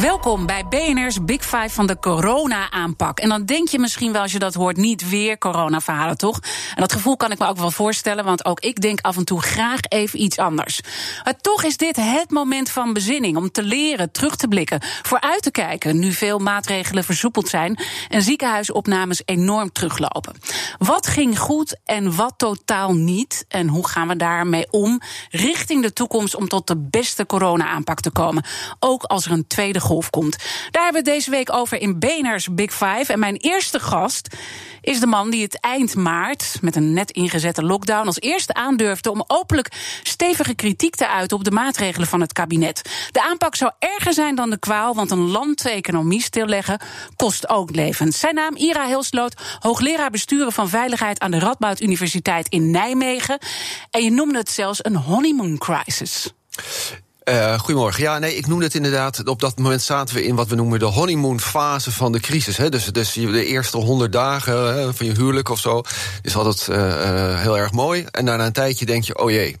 Welkom bij BNR's Big Five van de corona-aanpak. En dan denk je misschien wel als je dat hoort, niet weer corona-verhalen, toch? En dat gevoel kan ik me ook wel voorstellen, want ook ik denk af en toe graag even iets anders. Maar toch is dit het moment van bezinning om te leren, terug te blikken, vooruit te kijken, nu veel maatregelen versoepeld zijn en ziekenhuisopnames enorm teruglopen. Wat ging goed en wat totaal niet? En hoe gaan we daarmee om richting de toekomst om tot de beste corona-aanpak te komen? Ook als er een tweede komt. Daar hebben we deze week over in Beners Big Five. En mijn eerste gast is de man die het eind maart, met een net ingezette lockdown, als eerste aandurfde om openlijk stevige kritiek te uiten op de maatregelen van het kabinet. De aanpak zou erger zijn dan de kwaal, want een land economie stilleggen kost ook levens. Zijn naam Ira Hilsloot, hoogleraar besturen van veiligheid aan de Radboud Universiteit in Nijmegen. En je noemde het zelfs een honeymoon crisis. Uh, goedemorgen. Ja, nee, ik noemde het inderdaad. Op dat moment zaten we in wat we noemen de honeymoon-fase van de crisis. Hè. Dus, dus de eerste honderd dagen hè, van je huwelijk of zo is altijd uh, uh, heel erg mooi. En na een tijdje denk je: oh jee,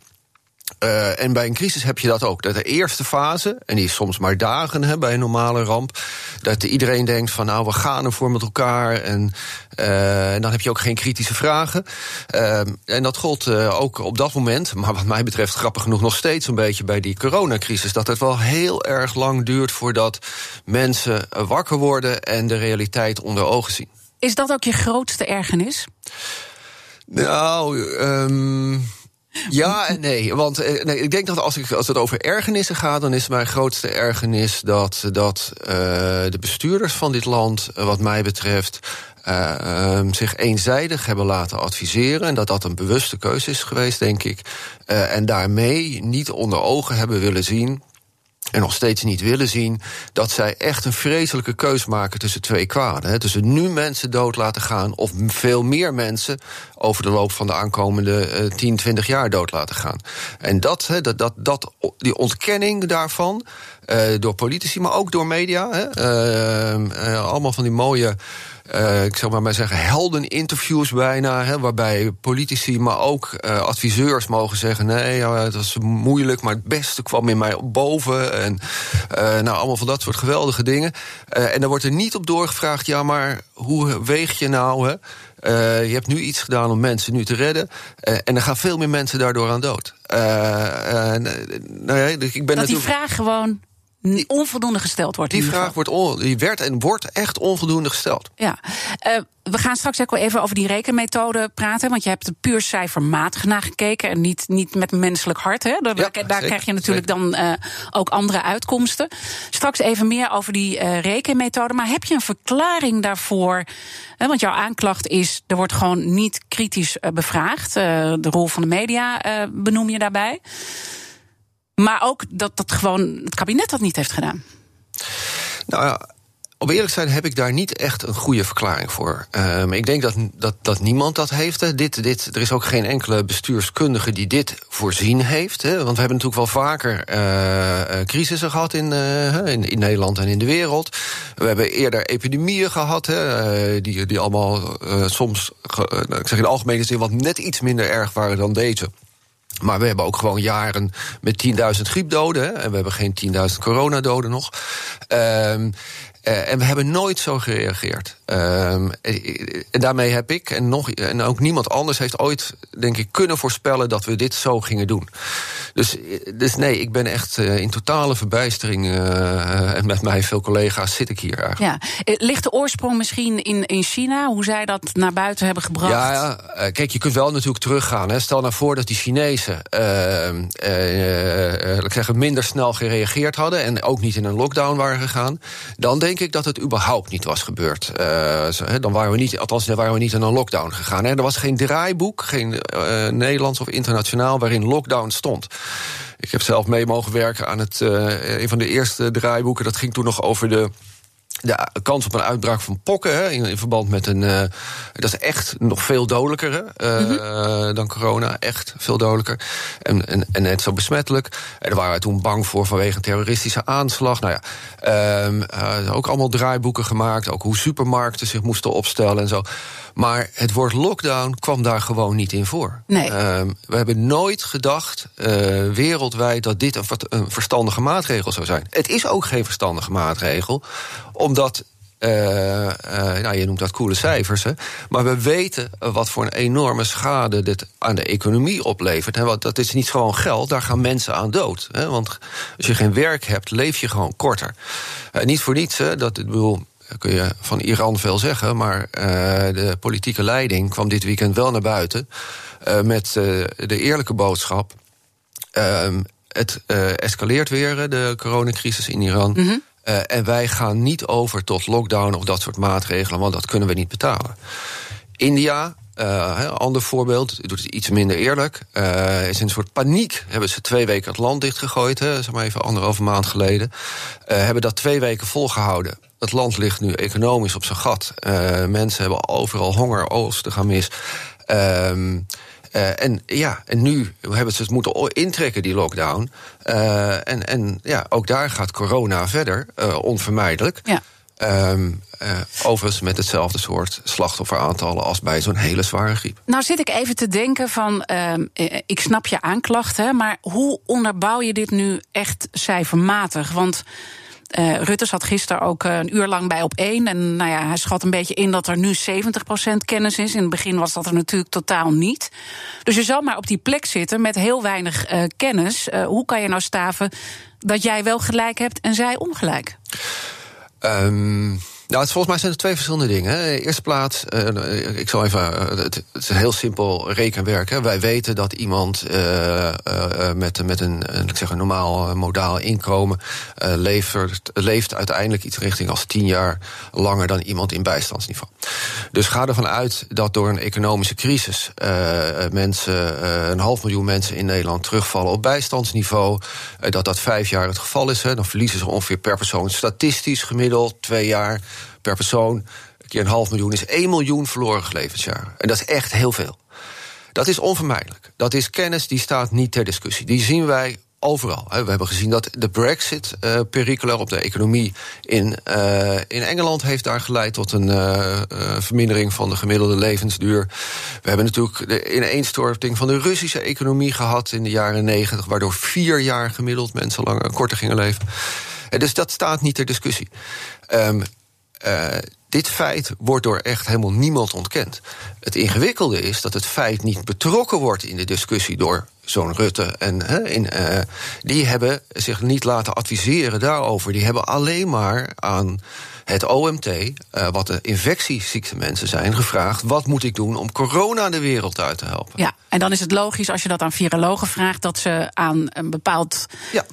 uh, en bij een crisis heb je dat ook. Dat de eerste fase, en die is soms maar dagen hè, bij een normale ramp, dat iedereen denkt van nou, we gaan ervoor met elkaar. En, uh, en dan heb je ook geen kritische vragen. Uh, en dat gold ook op dat moment, maar wat mij betreft grappig genoeg nog steeds een beetje bij die coronacrisis. Dat het wel heel erg lang duurt voordat mensen wakker worden en de realiteit onder ogen zien. Is dat ook je grootste ergernis? Nou, um, ja en nee. Want nee, ik denk dat als, ik, als het over ergernissen gaat, dan is mijn grootste ergernis dat, dat uh, de bestuurders van dit land, wat mij betreft, uh, zich eenzijdig hebben laten adviseren. En dat dat een bewuste keuze is geweest, denk ik. En daarmee niet onder ogen hebben willen zien en nog steeds niet willen zien dat zij echt een vreselijke keus maken tussen twee kwaden. Tussen nu mensen dood laten gaan of veel meer mensen over de loop van de aankomende uh, 10, 20 jaar dood laten gaan. En dat, dat, dat, dat, die ontkenning daarvan, uh, door politici, maar ook door media, hè, uh, allemaal van die mooie uh, ik zal maar, maar zeggen, heldeninterviews bijna. Hè, waarbij politici, maar ook uh, adviseurs mogen zeggen: nee, het was moeilijk, maar het beste kwam in mij boven. En uh, nou, allemaal van dat soort geweldige dingen. en dan wordt er niet op doorgevraagd: ja, maar hoe weeg je nou? Hè? Je hebt nu iets gedaan om mensen nu te redden. En er gaan veel meer mensen daardoor aan dood. Nou ja, ik ben dat die vraag gewoon onvoldoende gesteld wordt. Die vraag wordt on, die werd en wordt echt onvoldoende gesteld. Ja. Uh, we gaan straks ook wel even over die rekenmethode praten. Want je hebt er puur cijfermatig naar gekeken. En niet, niet met menselijk hart. Hè? Daar, ja, daar krijg je natuurlijk zeker. dan uh, ook andere uitkomsten. Straks even meer over die uh, rekenmethode. Maar heb je een verklaring daarvoor? Hè, want jouw aanklacht is: er wordt gewoon niet kritisch bevraagd. de rol van de media benoem je daarbij. Maar ook dat dat gewoon het kabinet dat niet heeft gedaan. Nou ja. Om eerlijk zijn heb ik daar niet echt een goede verklaring voor. Um, ik denk dat, dat, dat niemand dat heeft. Dit, dit, er is ook geen enkele bestuurskundige die dit voorzien heeft. Hè. Want we hebben natuurlijk wel vaker uh, crisissen gehad in, uh, in, in, Nederland en in de wereld. We hebben eerder epidemieën gehad, hè, die, die allemaal soms, ik zeg in de algemene zin, wat net iets minder erg waren dan deze. Maar we hebben ook gewoon jaren met 10.000 griepdoden. En we hebben geen 10.000 coronadoden nog. Um, uh, en we hebben nooit zo gereageerd. Um, en daarmee heb ik en, nog, en ook niemand anders heeft ooit, denk ik, kunnen voorspellen dat we dit zo gingen doen. Dus, dus nee, ik ben echt uh, in totale verbijstering. Uh, en met mij veel collega's zit ik hier eigenlijk. Ja. Ligt de oorsprong misschien in, in China, hoe zij dat naar buiten hebben gebracht? Ja, ja kijk, je kunt wel natuurlijk teruggaan. Hè. Stel nou voor dat die Chinezen ik zeggen, minder snel gereageerd hadden en ook niet in een lockdown waren gegaan. Dan denk ik dat het überhaupt niet was gebeurd. Uh, dan waren we niet, althans, waren we niet in een lockdown gegaan. Hè. Er was geen draaiboek, geen uh, Nederlands of internationaal, waarin lockdown stond. Ik heb zelf mee mogen werken aan het, uh, een van de eerste draaiboeken. Dat ging toen nog over de de kans op een uitbraak van pokken hè, in, in, verband met een. Uh, dat is echt nog veel dodelijker uh, mm -hmm. dan corona. Echt veel dodelijker. En, en, en net zo besmettelijk. En daar waren we toen bang voor vanwege een terroristische aanslag. Nou ja, uh, ook allemaal draaiboeken gemaakt. Ook hoe supermarkten zich moesten opstellen en zo. Maar het woord lockdown kwam daar gewoon niet in voor. Nee. we hebben nooit gedacht wereldwijd dat dit een, een verstandige maatregel zou zijn. Het is ook geen verstandige maatregel omdat uh, nou, je noemt dat coole cijfers, hè? maar we weten wat voor een enorme schade dit aan de economie oplevert. Hè? Want dat is niet gewoon geld, daar gaan mensen aan dood. Hè? Want als je geen werk hebt, leef je gewoon korter. Uh, niet voor niets, hè? dat ik bedoel. Kun je van Iran veel zeggen, maar de politieke leiding kwam dit weekend wel naar buiten met de eerlijke boodschap. Ehm, het escaleert weer, de coronacrisis in Iran. -hmm. Uh, en wij gaan niet over tot lockdown of dat soort maatregelen, want dat kunnen we niet betalen. India, uh, ander voorbeeld, doet het iets minder eerlijk. Uh, is in een soort paniek hebben ze twee weken het land dichtgegooid, hè, zeg maar even anderhalve maand geleden. Hebben dat twee weken volgehouden. Het land ligt nu economisch op zijn gat. mensen hebben overal honger, oogsten gaan mis. Ehm, uh, en ja, en nu hebben ze het moeten intrekken, die lockdown. Uh, en, en ja, ook daar gaat corona verder, uh, onvermijdelijk. Ja. Um, overigens met hetzelfde soort slachtofferaantallen als bij zo'n hele zware griep. Nou zit ik even te denken van, ik snap je aanklachten, maar hoe onderbouw je dit nu echt cijfermatig? Want uh, Rutte zat gisteren ook uh, een uur lang bij op één. En nou ja, hij schat een beetje in dat er nu 70% kennis is. In het begin was dat er natuurlijk totaal niet. Dus je zal maar op die plek zitten met heel weinig uh, kennis. hoe kan je nou staven dat jij wel gelijk hebt en zij ongelijk? Um nou, het, volgens mij zijn er twee verschillende dingen. Eerste plaats, uh, ik zal even. Uh, het, het, is een heel simpel rekenwerk. Hè. Wij weten dat iemand uh, met, met een, ik zeg, een normaal modaal inkomen leeft, leeft uiteindelijk iets richting als tien jaar langer dan iemand in bijstandsniveau. Dus ga ervan uit dat door een economische crisis mensen, een half miljoen mensen in Nederland terugvallen op bijstandsniveau. dat dat vijf jaar het geval is. Hè. Dan verliezen ze ongeveer per persoon statistisch gemiddeld twee jaar per persoon, een keer een half miljoen, is 1 miljoen verloren levensjaren. En dat is echt heel veel. Dat is onvermijdelijk. Dat is kennis die staat niet ter discussie. Die zien wij overal. We hebben gezien dat de brexit uh, perikelen op de economie in, uh, in Engeland heeft daar geleid tot een uh, vermindering van de gemiddelde levensduur. We hebben natuurlijk de ineenstorting van de Russische economie gehad in de jaren negentig, waardoor vier jaar gemiddeld mensen langer korter gingen leven. Dus dat staat niet ter discussie. Um, uh, dit feit wordt door echt helemaal niemand ontkend. Het ingewikkelde is dat het feit niet betrokken wordt in de discussie door zo'n Rutte. En in, uh, die hebben zich niet laten adviseren daarover. Die hebben alleen maar aan het OMT, uh, wat de infectieziekte mensen zijn, gevraagd: wat moet ik doen om corona de wereld uit te helpen? Ja, en dan is het logisch als je dat aan virologen vraagt, dat ze aan een bepaald. Ja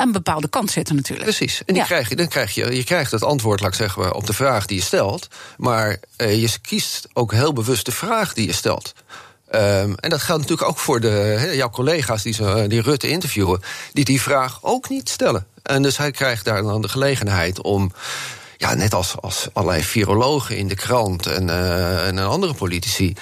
een bepaalde kant zitten natuurlijk. Precies. En die ja. krijg je, dan krijg je, je krijgt het antwoord, laat ik zeggen, op de vraag die je stelt. Maar uh, je kiest ook heel bewust de vraag die je stelt. Um, en dat geldt natuurlijk ook voor de, he, jouw collega's die, zo, die Rutte interviewen, die die vraag ook niet stellen. En dus hij krijgt daar dan de gelegenheid om ja, net als, als allerlei virologen in de krant en, uh, en andere politici,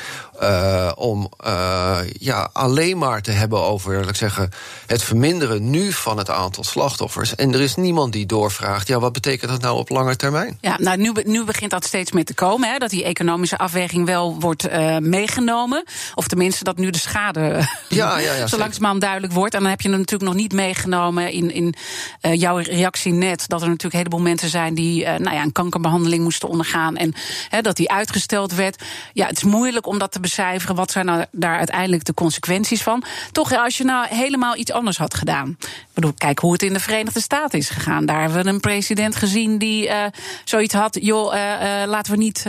uh, om uh, ja, alleen maar te hebben over ik zeggen, het verminderen nu van het aantal slachtoffers. En er is niemand die doorvraagt, ja, wat betekent dat nou op lange termijn? Ja, nou, nu, nu begint dat steeds meer te komen, hè, dat die economische afweging wel wordt uh, meegenomen. Of tenminste, dat nu de schade ja, ja, ja, zo langzamerhand duidelijk wordt. En dan heb je het natuurlijk nog niet meegenomen in, in jouw reactie net, dat er natuurlijk een heleboel mensen zijn die nou ja, een kankerbehandeling moesten ondergaan. En hè, dat die uitgesteld werd. Ja, het is moeilijk om dat te becijferen. Wat zijn nou daar uiteindelijk de consequenties van? Toch, als je nou helemaal iets anders had gedaan. Ik bedoel, kijk hoe het in de Verenigde Staten is gegaan. Daar hebben we een president gezien die uh, zoiets had. joh, uh, laten we niet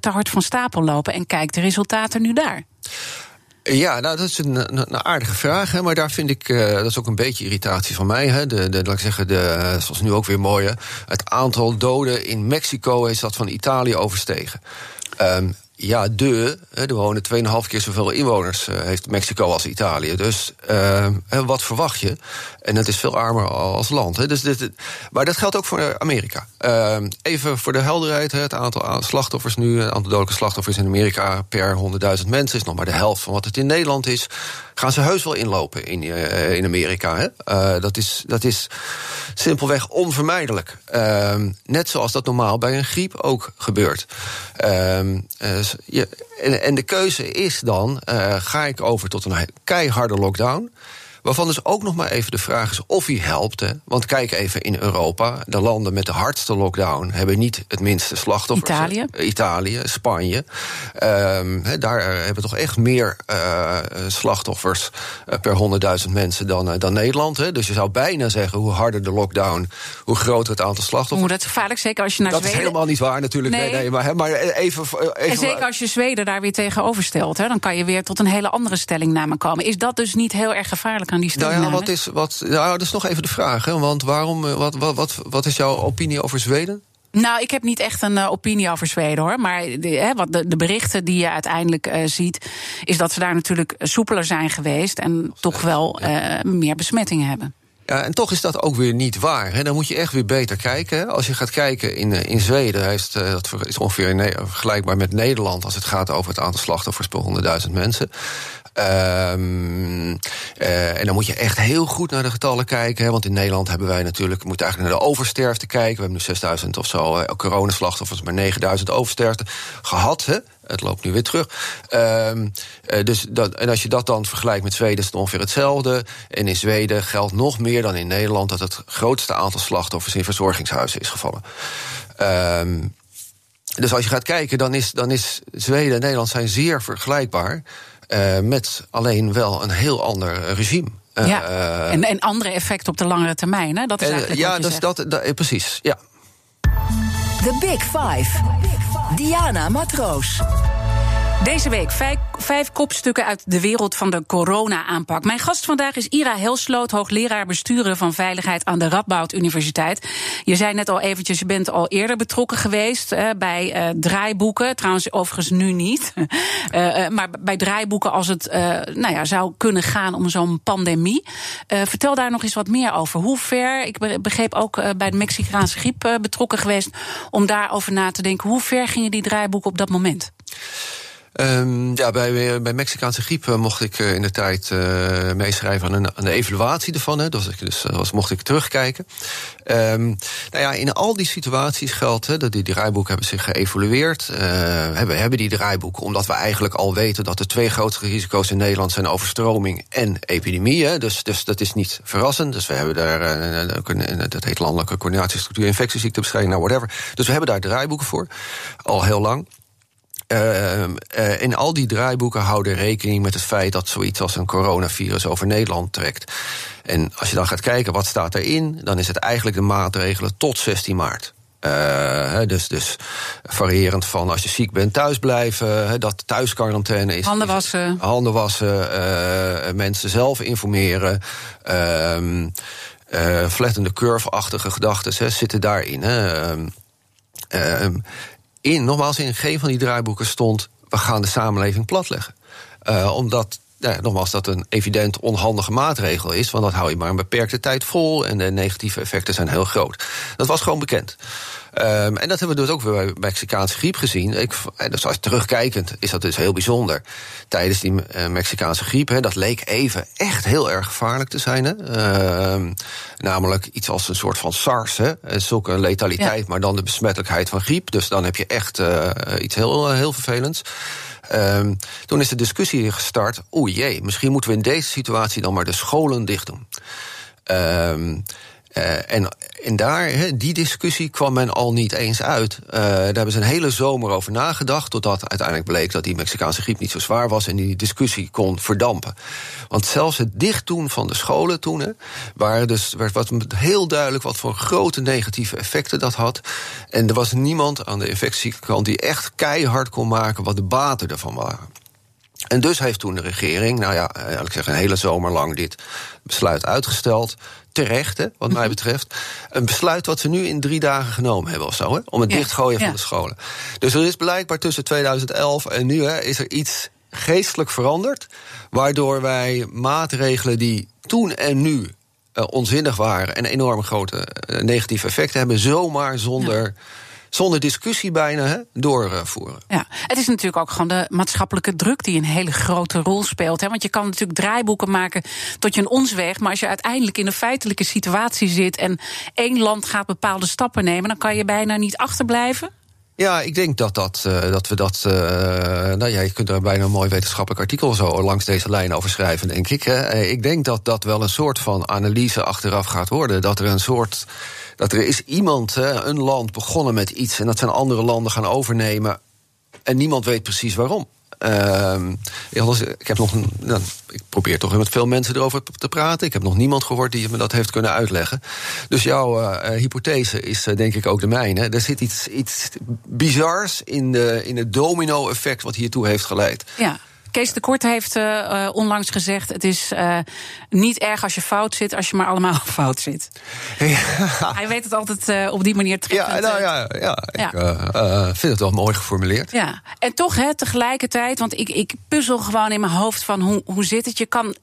te hard van stapel lopen. En kijk de resultaten nu daar. Ja, nou, dat is een, een, aardige vraag. Hè, maar daar vind ik, dat is ook een beetje irritatie van mij. Hè, de, de, laat ik zeggen, de, zoals nu ook weer mooi. Het aantal doden in Mexico is dat van Italië overstegen. Um, ja, de. Er wonen 2,5 keer zoveel inwoners, uh, heeft Mexico als Italië. Dus uh, wat verwacht je? En het is veel armer als land. Hè. Dus dit, maar dat geldt ook voor Amerika. Uh, even voor de helderheid: het aantal slachtoffers nu, het aantal dodelijke slachtoffers in Amerika per 100.000 mensen is nog maar de helft van wat het in Nederland is. Gaan ze heus wel inlopen in, in Amerika? Hè? dat, is, dat is simpelweg onvermijdelijk. Ehm, net zoals dat normaal bij een griep ook gebeurt. Ehm, je, en, en, de keuze is dan: ga ik over tot een keiharde lockdown? Waarvan dus ook nog maar even de vraag is of hij helpt. Hè? Want kijk even in Europa. De landen met de hardste lockdown hebben niet het minste slachtoffers. Italië. Italië, Spanje. Um, daar hebben we toch echt meer uh, slachtoffers uh, per 100.000 mensen dan, uh, dan Nederland. Hè? Dus je zou bijna zeggen, hoe harder de lockdown, hoe groter het aantal slachtoffers. Hoe dat is gevaarlijk, zeker als je naar dat Zweden... Dat is helemaal niet waar natuurlijk. Nee, nee, nee maar, maar even, even, En zeker als je Zweden daar weer tegenover stelt. Hè, dan kan je weer tot een hele andere stellingname komen. Is dat dus niet heel erg gevaarlijk? Aan die Nou ja, wat is, wat, nou, dat is nog even de vraag. Hè? Want waarom, eh, wat, wat, wat, wat is jouw opinie over Zweden? Nou, ik heb niet echt een uh, opinie over Zweden hoor. Maar de, wat de, de, berichten die je uiteindelijk uh, ziet, is dat ze daar natuurlijk soepeler zijn geweest en toch wel ja. uh, meer besmettingen hebben. Ja, en toch is dat ook weer niet waar. Hè. Dan moet je echt weer beter kijken. Als je gaat kijken in, in Zweden, heeft, dat is ongeveer vergelijkbaar met Nederland als het gaat over het aantal slachtoffers per 100.000 mensen. Um, uh, en dan moet je echt heel goed naar de getallen kijken. Hè, want in Nederland hebben wij natuurlijk, moeten eigenlijk naar de oversterfte kijken. We hebben nu 6000 of zo uh, coronaslachtoffers, maar 9000 oversterfte gehad. Hè. Het loopt nu weer terug. Um, uh, dus dat, en als je dat dan vergelijkt met Zweden, is het ongeveer hetzelfde. En in Zweden geldt nog meer dan in Nederland dat het grootste aantal slachtoffers in verzorgingshuizen is gevallen. Um, dus als je gaat kijken, dan is, dan is Zweden en Nederland zijn zeer vergelijkbaar. Uh, met alleen wel een heel ander regime. Uh, ja, en, en andere effecten op de langere termijn, hè? Dat is eigenlijk ja, dus dat, dat, precies, ja. The Big Five. Diana Matroos. Deze week vijf, kopstukken uit de wereld van de corona-aanpak. Mijn gast vandaag is Ira Helsloot, hoogleraar besturen van veiligheid aan de Radboud Universiteit. Je zei net al eventjes, je bent al eerder betrokken geweest uh, bij uh, draaiboeken. Trouwens, overigens nu niet. uh, maar bij draaiboeken als het nou ja, zou kunnen gaan om zo'n pandemie. vertel daar nog eens wat meer over. Hoe ver, ik begreep ook bij de Mexicaanse griep betrokken geweest, om daarover na te denken. Hoe ver gingen die draaiboeken op dat moment? Um, ja, bij, bij Mexicaanse griep uh, mocht ik uh, in de tijd uh, meeschrijven aan een, aan de evaluatie ervan. Hè, dus, dus was, mocht ik terugkijken. Um, nou ja, in al die situaties geldt hè, dat die draaiboeken hebben zich geëvalueerd. hebben, hebben die draaiboeken, omdat we eigenlijk al weten dat de twee grootste risico's in Nederland zijn overstroming en epidemie. Hè, dus, dus dat is niet verrassend. Dus we hebben daar, dat heet landelijke coördinatiestructuur infectieziektebestrijding, nou whatever. Dus we hebben daar draaiboeken voor, al heel lang. Uh, uh, in al die draaiboeken houden rekening met het feit dat zoiets als een coronavirus over Nederland trekt. En als je dan gaat kijken wat staat erin, dan is het eigenlijk de maatregelen tot 16 maart. Uh, dus, dus variërend van als je ziek bent thuisblijven, dat thuisquarantaine is. Handen wassen. Handen wassen, mensen zelf informeren. Uh, flattende curve-achtige gedachten zitten daarin. Hè. In, nogmaals, in geen van die draaiboeken stond... we gaan de samenleving platleggen. Uh, omdat ja, nogmaals, dat een evident onhandige maatregel is. Want dat hou je maar een beperkte tijd vol. En de negatieve effecten zijn heel groot. Dat was gewoon bekend. Um, en dat hebben we dus ook weer bij Mexicaanse griep gezien. Ik, dus als terugkijkend is dat dus heel bijzonder. Tijdens die uh, Mexicaanse griep, hè, dat leek even echt heel erg gevaarlijk te zijn. Hè. Uh, namelijk iets als een soort van SARS. Hè. Zulke letaliteit, ja. maar dan de besmettelijkheid van griep. Dus dan heb je echt uh, iets heel, heel vervelends. Um, toen is de discussie gestart. Oeh jee, misschien moeten we in deze situatie dan maar de scholen dicht doen. Um, Uh, en, en daar, die discussie kwam men al niet eens uit. Uh, daar hebben ze een hele zomer over nagedacht. Totdat uiteindelijk bleek dat die Mexicaanse griep niet zo zwaar was. En die discussie kon verdampen. Want zelfs het dichtdoen van de scholen toen. He, waren dus, werd wat heel duidelijk wat voor grote negatieve effecten dat had. En er was niemand aan de infectiekant die echt keihard kon maken wat de baten ervan waren. En dus heeft toen de regering, nou ja, ik zeg een hele zomer lang dit besluit uitgesteld. Terecht, hè, wat mij mhm. betreft. Een besluit wat ze nu in drie dagen genomen hebben of zo, hè, om het ja, dichtgooien van de scholen. Dus er is blijkbaar tussen 2011 en nu hè, is er iets geestelijk veranderd. Waardoor wij maatregelen die toen en nu uh, onzinnig waren en enorm grote uh, negatieve effecten hebben, zomaar zonder zonder discussie bijna hè, doorvoeren. Ja, het is natuurlijk ook gewoon de maatschappelijke druk die een hele grote rol speelt. Hè? Want je kan natuurlijk draaiboeken maken tot je een ons weg. Maar als je uiteindelijk in een feitelijke situatie zit en één land gaat bepaalde stappen nemen, dan kan je bijna niet achterblijven. Ja, ik denk dat, dat, uh, dat we dat. Uh, nou ja, je kunt er bijna een mooi wetenschappelijk artikel zo langs deze lijn over schrijven, denk ik. Hè. Ik denk dat dat wel een soort van analyse achteraf gaat worden. Dat er een soort dat er is iemand, een land, begonnen met iets en dat zijn andere landen gaan overnemen. En niemand weet precies waarom. Uh, ik heb nog nou, ik probeer toch met veel mensen erover te praten. Ik heb nog niemand gehoord die me dat heeft kunnen uitleggen. Dus jouw uh, hypothese is uh, denk ik ook de mijne. Er zit iets, iets bizars in, de, in het domino-effect wat hiertoe heeft geleid. Ja. Kees de Kort heeft uh, onlangs gezegd: het is uh, niet erg als je fout zit, als je maar allemaal fout zit. Ja. Hij weet het altijd op die manier terug. Ja, nou, ja, ja, ja. ik vind het wel mooi geformuleerd. Ja, en toch hè, tegelijkertijd, want ik, ik puzzel gewoon in mijn hoofd van hoe, hoe zit het? Je kan,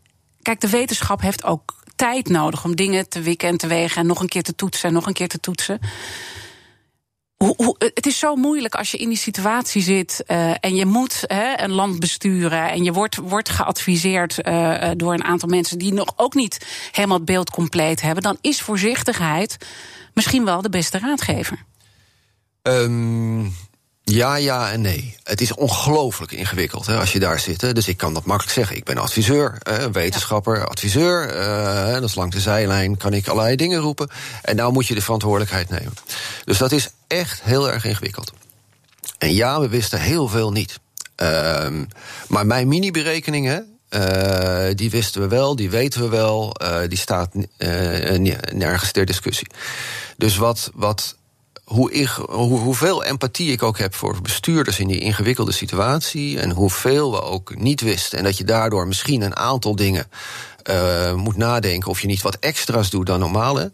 kijk, de wetenschap heeft ook tijd nodig om dingen te wikken en te wegen en nog een keer te toetsen en nog een keer te toetsen het is zo moeilijk als je in die situatie zit uh, en je moet een land besturen en je wordt, wordt geadviseerd uh, door een aantal mensen die nog ook niet helemaal het beeld compleet hebben, dan is voorzichtigheid misschien wel de beste raadgever. Um, ja, ja en nee. Het is ongelooflijk ingewikkeld hè, als je daar zit. Hè. Dus ik kan dat makkelijk zeggen. Ik ben adviseur, wetenschapper, adviseur. Uh, dat is langs de zijlijn, kan ik allerlei dingen roepen. En nou moet je de verantwoordelijkheid nemen. Dus dat is echt heel erg ingewikkeld. En ja, we wisten heel veel niet. Uh, maar mijn mini-berekeningen, uh, die wisten we wel, die weten we wel, uh, die staat uh, nergens ter discussie. Dus wat, wat hoe, hoe, hoeveel empathie ik ook heb voor bestuurders in die ingewikkelde situatie. En hoeveel we ook niet wisten. En dat je daardoor misschien een aantal dingen uh, moet nadenken. Of je niet wat extra's doet dan normaal.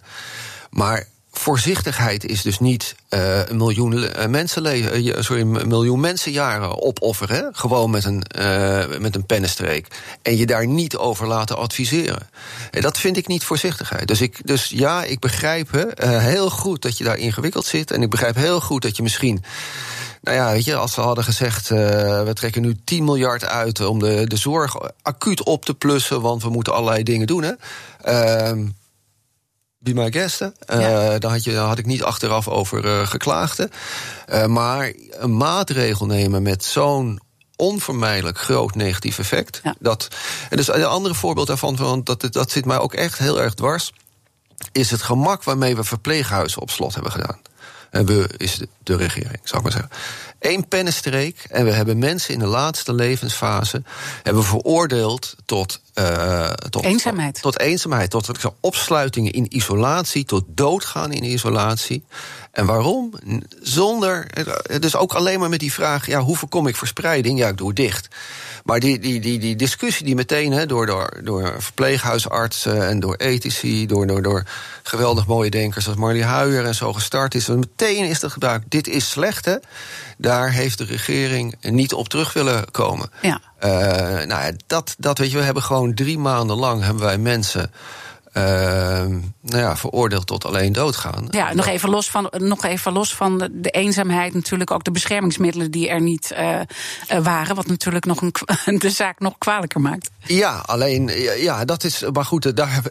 Maar voorzichtigheid is dus niet uh, een miljoen uh, mensenleven, sorry, een miljoen mensenjaren opofferen. Gewoon met een, met een pennenstreek. En je daar niet over laten adviseren. En dat vind ik niet voorzichtigheid. Dus, ik, dus ja, ik begrijp heel goed dat je daar ingewikkeld zit. En ik begrijp heel goed dat je misschien. Nou ja, weet je, als we hadden gezegd, we trekken nu 10 miljard uit om de, de zorg acuut op te plussen, want we moeten allerlei dingen doen. Hè. Uh, Be My Guest. Uh, daar, had je, had ik niet achteraf over uh, geklaagd. Uh, maar een maatregel nemen met zo'n onvermijdelijk groot negatief effect. Ja. Dat, en dus een andere voorbeeld daarvan, want dat, dat zit mij ook echt heel erg dwars... is het gemak waarmee we verpleeghuizen op slot hebben gedaan. En we is de, de regering, zou ik maar zeggen. Eén pennenstreek en we hebben mensen in de laatste levensfase... hebben veroordeeld tot uh, tot eenzaamheid. Tot, eenzaamheid, tot opsluitingen in isolatie, tot doodgaan in isolatie. En waarom? Zonder, dus ook alleen maar met die vraag: ja, hoe voorkom ik verspreiding? Ja, ik doe het dicht. Maar die, die, die, die discussie die meteen he, door, door, door verpleeghuisartsen en door ethici, door, door, door geweldig mooie denkers als Marlie Huijer en zo gestart is, meteen is er gebruik. Dit is slecht, hè? Daar heeft de regering niet op terug willen komen. Ja. Uh, nou ja, dat, dat weet je, we hebben gewoon drie maanden lang hebben wij mensen. Uh, nou ja, veroordeeld tot alleen doodgaan. Ja, nog even los van, nog even los van de, de eenzaamheid, natuurlijk ook de beschermingsmiddelen die er niet uh, waren. Wat natuurlijk nog een, de zaak nog kwalijker maakt. Ja, alleen, ja, dat is. Maar goed, daar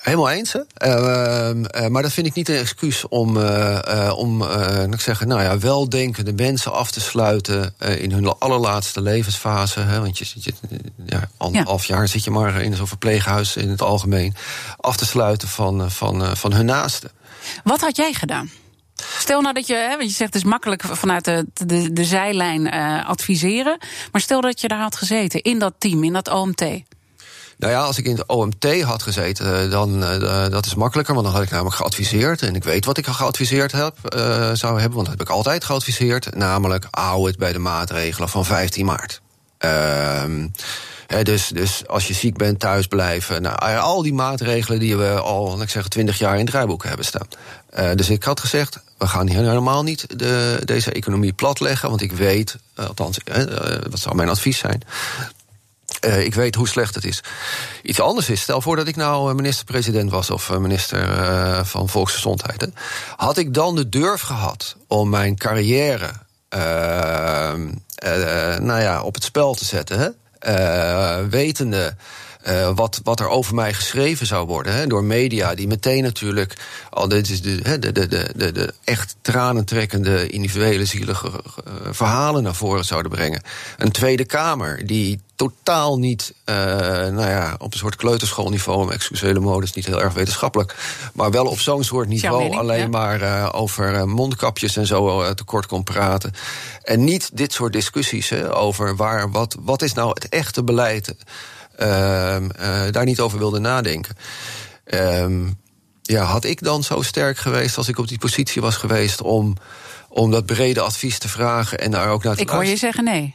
Helemaal eens. Uh, uh, maar dat vind ik niet een excuus om, uh, om ik zeggen, nou ja, weldenkende mensen af te sluiten in hun allerlaatste levensfase. Hè, want je zit ja, anderhalf ja. jaar zit je maar in zo'n verpleeghuis in het algemeen. Af te sluiten van, van, van hun naasten. Wat had jij gedaan? Stel nou dat je, hè, want je zegt het is makkelijk vanuit de, de, de zijlijn adviseren. Maar stel dat je daar had gezeten, in dat team, in dat OMT. Nou ja, als ik in het OMT had gezeten, eh, dan uh, dat is makkelijker. Want dan had ik namelijk geadviseerd. En ik weet wat ik geadviseerd heb, zou hebben. Want dat heb ik altijd geadviseerd. Namelijk, hou het bij de maatregelen van 15 maart. Ehm, dus, dus als je ziek bent, thuis blijven. Nou, al die maatregelen die we al, laat ik zeggen, twintig jaar in het draaiboek hebben staan. Dus ik had gezegd, we gaan hier helemaal niet de, deze economie platleggen. Want ik weet, althans, dat zou mijn advies zijn. Uh, ik weet hoe slecht het is. Iets anders is, stel voor dat ik nou minister-president was of minister uh, van Volksgezondheid. Hè. Had ik dan de durf gehad om mijn carrière uh, nou ja, op het spel te zetten? Hè? wetende uh, wat, wat er over mij geschreven zou worden. Hè, door media die meteen natuurlijk. Al dit is de, de, de, de, de echt tranentrekkende, individuele, zielige uh, verhalen naar voren zouden brengen. Een Tweede Kamer die totaal niet, uh, nou ja, op een soort kleuterschoolniveau, om excusele modus, niet heel erg wetenschappelijk, maar wel op zo'n soort niveau mening, alleen ja. maar uh, over mondkapjes en zo uh, tekort kon praten. En niet dit soort discussies hè, over waar, wat, wat is nou het echte beleid daar niet over wilde nadenken. Uh, ja, had ik dan zo sterk geweest als ik op die positie was geweest om, om dat brede advies te vragen en daar ook naar te Ik hoor je zeggen nee.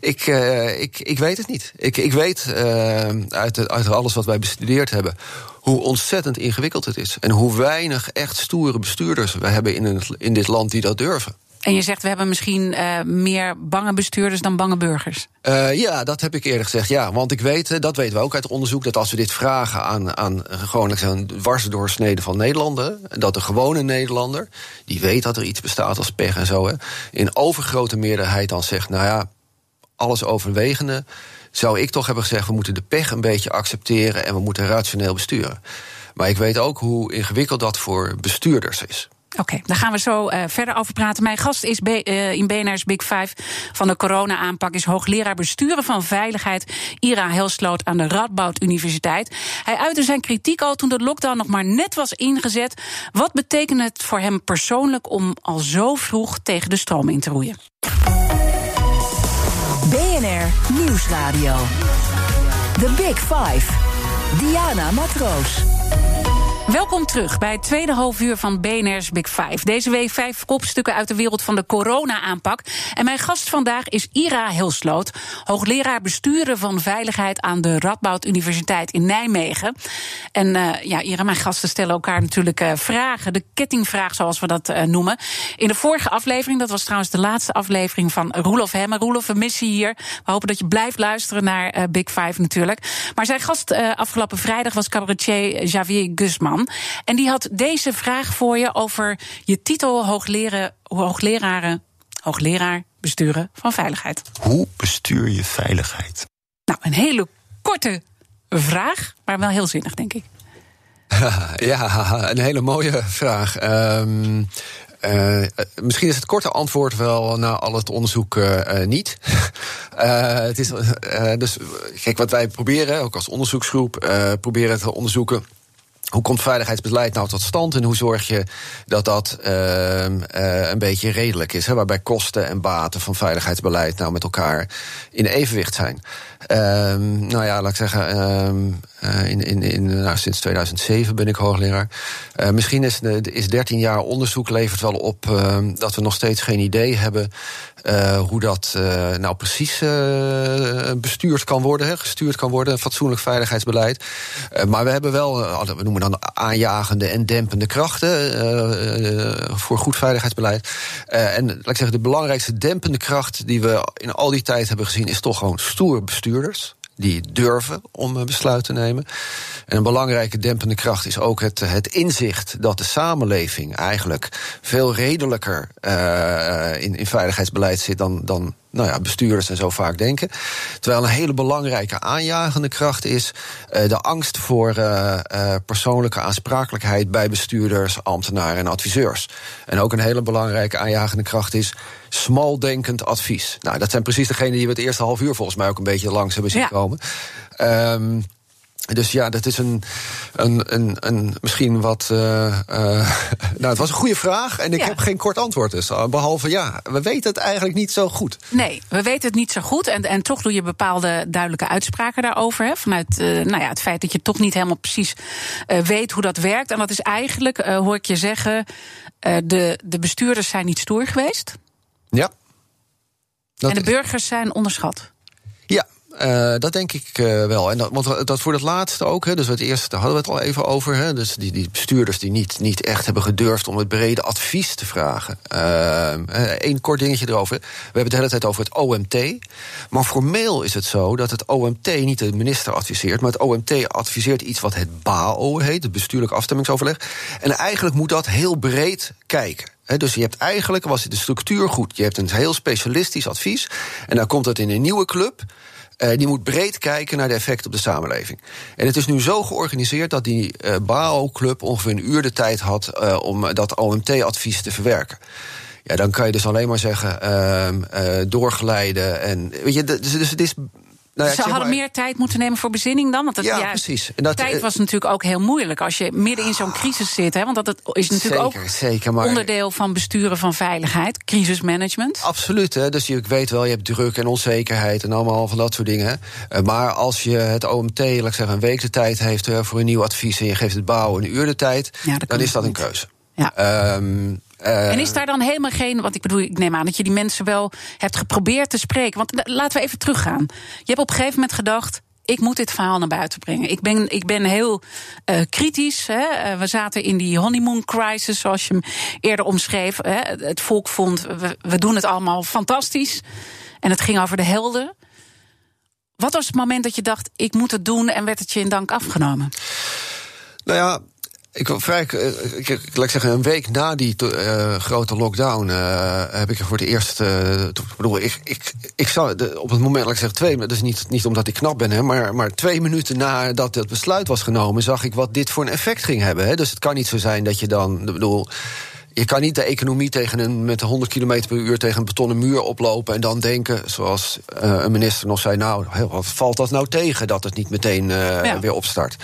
Ik, uh, ik, ik weet het niet. Ik, ik weet uh, uit, uit alles wat wij bestudeerd hebben hoe ontzettend ingewikkeld het is. En hoe weinig echt stoere bestuurders we hebben in, een, in dit land die dat durven. En je zegt, we hebben misschien uh, meer bange bestuurders dan bange burgers. Uh, ja, dat heb ik eerder gezegd. Ja, want ik weet, dat weten we ook uit onderzoek, dat als we dit vragen aan, aan gewoon een dwarsdoorsnede van Nederlanders, dat de gewone Nederlander, die weet dat er iets bestaat als pech en zo, hè, in overgrote meerderheid dan zegt, nou ja, alles overwegende, zou ik toch hebben gezegd, we moeten de pech een beetje accepteren en we moeten rationeel besturen. Maar ik weet ook hoe ingewikkeld dat voor bestuurders is. Oké, okay, daar gaan we zo uh, verder over praten. Mijn gast is uh, in BNR's Big Five van de corona-aanpak... is hoogleraar besturen van veiligheid Ira Helsloot aan de Radboud Universiteit. Hij uitte zijn kritiek al toen de lockdown nog maar net was ingezet. Wat betekent het voor hem persoonlijk om al zo vroeg tegen de stroom in te roeien? BNR Nieuwsradio. The Big Five. Diana Matroos. Welkom terug bij het tweede halfuur van BNR's Big Five. Deze week vijf kopstukken uit de wereld van de corona-aanpak. En mijn gast vandaag is Ira Hilsloot, hoogleraar besturen van veiligheid aan de Radboud Universiteit in Nijmegen. En uh, ja, Ira, mijn gasten stellen elkaar natuurlijk uh, vragen. De kettingvraag, zoals we dat uh, noemen. In de vorige aflevering, dat was trouwens de laatste aflevering van Roelof Hemmer. Roelof, we missen hier. We hopen dat je blijft luisteren naar Big Five natuurlijk. Maar zijn gast afgelopen vrijdag was cabaretier Javier Guzman. En die had deze vraag voor je over je titel hoogleraar, hoogleraren, hoogleraar besturen van veiligheid. Hoe bestuur je veiligheid? Nou, een hele korte vraag, maar wel heel zinnig, denk ik. Ja, een hele mooie vraag. Um, uh, misschien is het korte antwoord wel na al het onderzoek uh, niet. uh, het is, dus, kijk, wat wij proberen, ook als onderzoeksgroep, proberen te onderzoeken hoe komt veiligheidsbeleid nou tot stand en hoe zorg je dat dat uh, een beetje redelijk is? Hè, waarbij kosten en baten van veiligheidsbeleid nou met elkaar in evenwicht zijn. Um, nou ja, laat ik zeggen, um, uh, in, in, in, nou, sinds 2007 ben ik hoogleraar. Uh, misschien is, is 13 jaar onderzoek levert wel op dat we nog steeds geen idee hebben uh, hoe dat nou precies bestuurd kan worden, gestuurd kan worden, fatsoenlijk veiligheidsbeleid. maar we hebben wel, we noemen dan aanjagende en dempende krachten voor goed veiligheidsbeleid. en laat ik zeggen, de belangrijkste dempende kracht die we in al die tijd hebben gezien, is toch gewoon stoer bestuur bestuurders die durven om besluiten te nemen. En een belangrijke dempende kracht is ook het, het inzicht dat de samenleving eigenlijk veel redelijker uh, in, in veiligheidsbeleid zit dan, dan nou ja, bestuurders en zo vaak denken. Terwijl een hele belangrijke aanjagende kracht is uh, de angst voor uh, uh, persoonlijke aansprakelijkheid bij bestuurders, ambtenaren en adviseurs. En ook een hele belangrijke aanjagende kracht is smaldenkend advies. Nou, dat zijn precies degenen die we het eerste half uur volgens mij ook een beetje langs hebben zien ja. komen. Um, dus ja, dat is een, een, een, een misschien wat. Uh, uh, nou, het was een goede vraag en ik ja. heb geen kort antwoord. Dus behalve ja, we weten het eigenlijk niet zo goed. Nee, we weten het niet zo goed. En, en toch doe je bepaalde duidelijke uitspraken daarover. Hè, vanuit uh, nou ja, het feit dat je toch niet helemaal precies weet hoe dat werkt. En dat is eigenlijk, hoor ik je zeggen, de, de bestuurders zijn niet stoer geweest. Ja. en de burgers zijn onderschat. Uh, dat denk ik uh, wel. En dat, want dat voor het laatste ook, hè, dus het eerste daar hadden we het al even over. Hè, dus die, die bestuurders die niet, niet echt hebben gedurfd om het brede advies te vragen. Eén kort dingetje erover. We hebben het de hele tijd over het OMT. Maar formeel is het zo dat het OMT niet de minister adviseert, maar het OMT adviseert iets wat het BAO heet, het bestuurlijk afstemmingsoverleg. En eigenlijk moet dat heel breed kijken. dus je hebt eigenlijk, was de structuur goed. Je hebt een heel specialistisch advies. En dan komt het in een nieuwe club. Uh, die moet breed kijken naar de effecten op de samenleving. En het is nu zo georganiseerd dat die uh, BAO-club ongeveer een uur de tijd had uh, om dat OMT-advies te verwerken. Ja, dan kan je dus alleen maar zeggen ehm, doorgeleiden. En, weet je, dus het is nou ja, Ze hadden meer tijd moeten nemen voor bezinning dan? Want het, ja, precies. En dat, tijd was natuurlijk ook heel moeilijk als je midden in zo'n crisis zit. Hè? Want dat is natuurlijk zeker, ook zeker, maar, onderdeel van besturen van veiligheid, crisismanagement. Absoluut. Hè? Dus je weet wel, je hebt druk en onzekerheid en allemaal van dat soort dingen. Uh, maar als je het OMT, laat ik zeggen, een week de tijd heeft uh, voor een nieuw advies en je geeft het bouwen een uur de tijd, ja, dan is dat een keuze. Ja. Um, uh, en is daar dan helemaal geen. Want ik bedoel, ik neem aan dat je die mensen wel hebt geprobeerd te spreken. Want laten we even teruggaan. Je hebt op een gegeven moment gedacht. Ik moet dit verhaal naar buiten brengen. Ik ben, ik ben heel uh, kritisch. Hè. Uh, we zaten in die honeymoon crisis, zoals je hem eerder omschreef. Hè. Het volk vond, we, we doen het allemaal fantastisch. En het ging over de helden. Wat was het moment dat je dacht, ik moet het doen en werd het je in dank afgenomen? Nou ja, ik wil vrij, eh, ik, laat ik zeggen, een week na die uh, grote lockdown uh, heb ik er voor het eerst. Uh, bedoel, ik, ik, ik zou de, op het moment, laat ik zeggen, twee, dat is niet, niet omdat ik knap ben, hè, maar, maar twee minuten nadat het besluit was genomen, zag ik wat dit voor een effect ging hebben. Hè. Dus het kan niet zo zijn dat je dan, bedoel. Je kan niet de economie tegen een, met 100 km per uur tegen een betonnen muur oplopen en dan denken, zoals een minister nog zei, nou, wat valt dat nou tegen dat het niet meteen ja. weer opstart?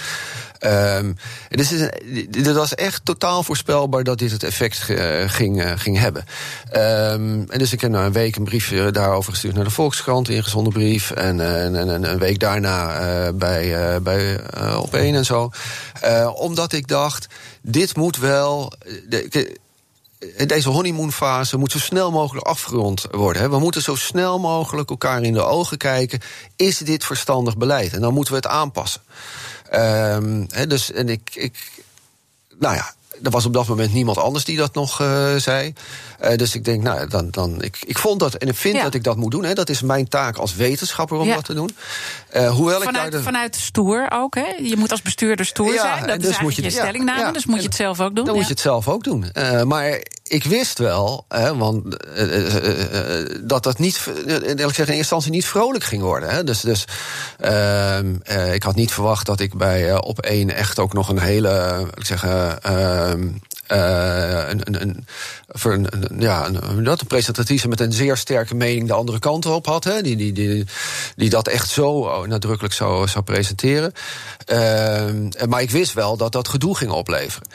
Um, het was echt totaal voorspelbaar dat dit het effect ging, uh, ging hebben. Um, en dus ik heb na een week een brief daarover gestuurd naar de Volkskrant, ingezonden brief. En, en, en, een week daarna uh, bij, bij op één en zo. omdat ik dacht, dit moet wel. De, deze honeymoonfase moet zo snel mogelijk afgerond worden. We moeten zo snel mogelijk elkaar in de ogen kijken. Is dit verstandig beleid? En dan moeten we het aanpassen. Um, dus, en ik, ik, nou ja, er was op dat moment niemand anders die dat nog uh, zei. Uh, dus ik denk, nou, dan, dan ik, ik vond dat en ik vind ja. dat ik dat moet doen. Hè. Dat is mijn taak als wetenschapper om ja. dat te doen. Uh, hoewel vanuit, ik daar de... vanuit stoer ook, hè? Je moet als bestuurder stoer ja, zijn. Dat dus is moet je, je stellingname, dus moet je het zelf ook doen. Dan moet je het zelf ook doen. maar ik wist wel, hè, want, dat dat niet, ik zeggen, in eerste instantie niet vrolijk ging worden. Hè. Dus, dus ehm, ik had niet verwacht dat ik bij op één echt ook nog een hele, ik ehm, uh, een, een, een, een, ja, een, dat, een presentatrice met een zeer sterke mening de andere kant op had. Hè, die, die, die, die dat echt zo oh, nadrukkelijk zou, zou presenteren. Uh, maar ik wist wel dat dat gedoe ging opleveren.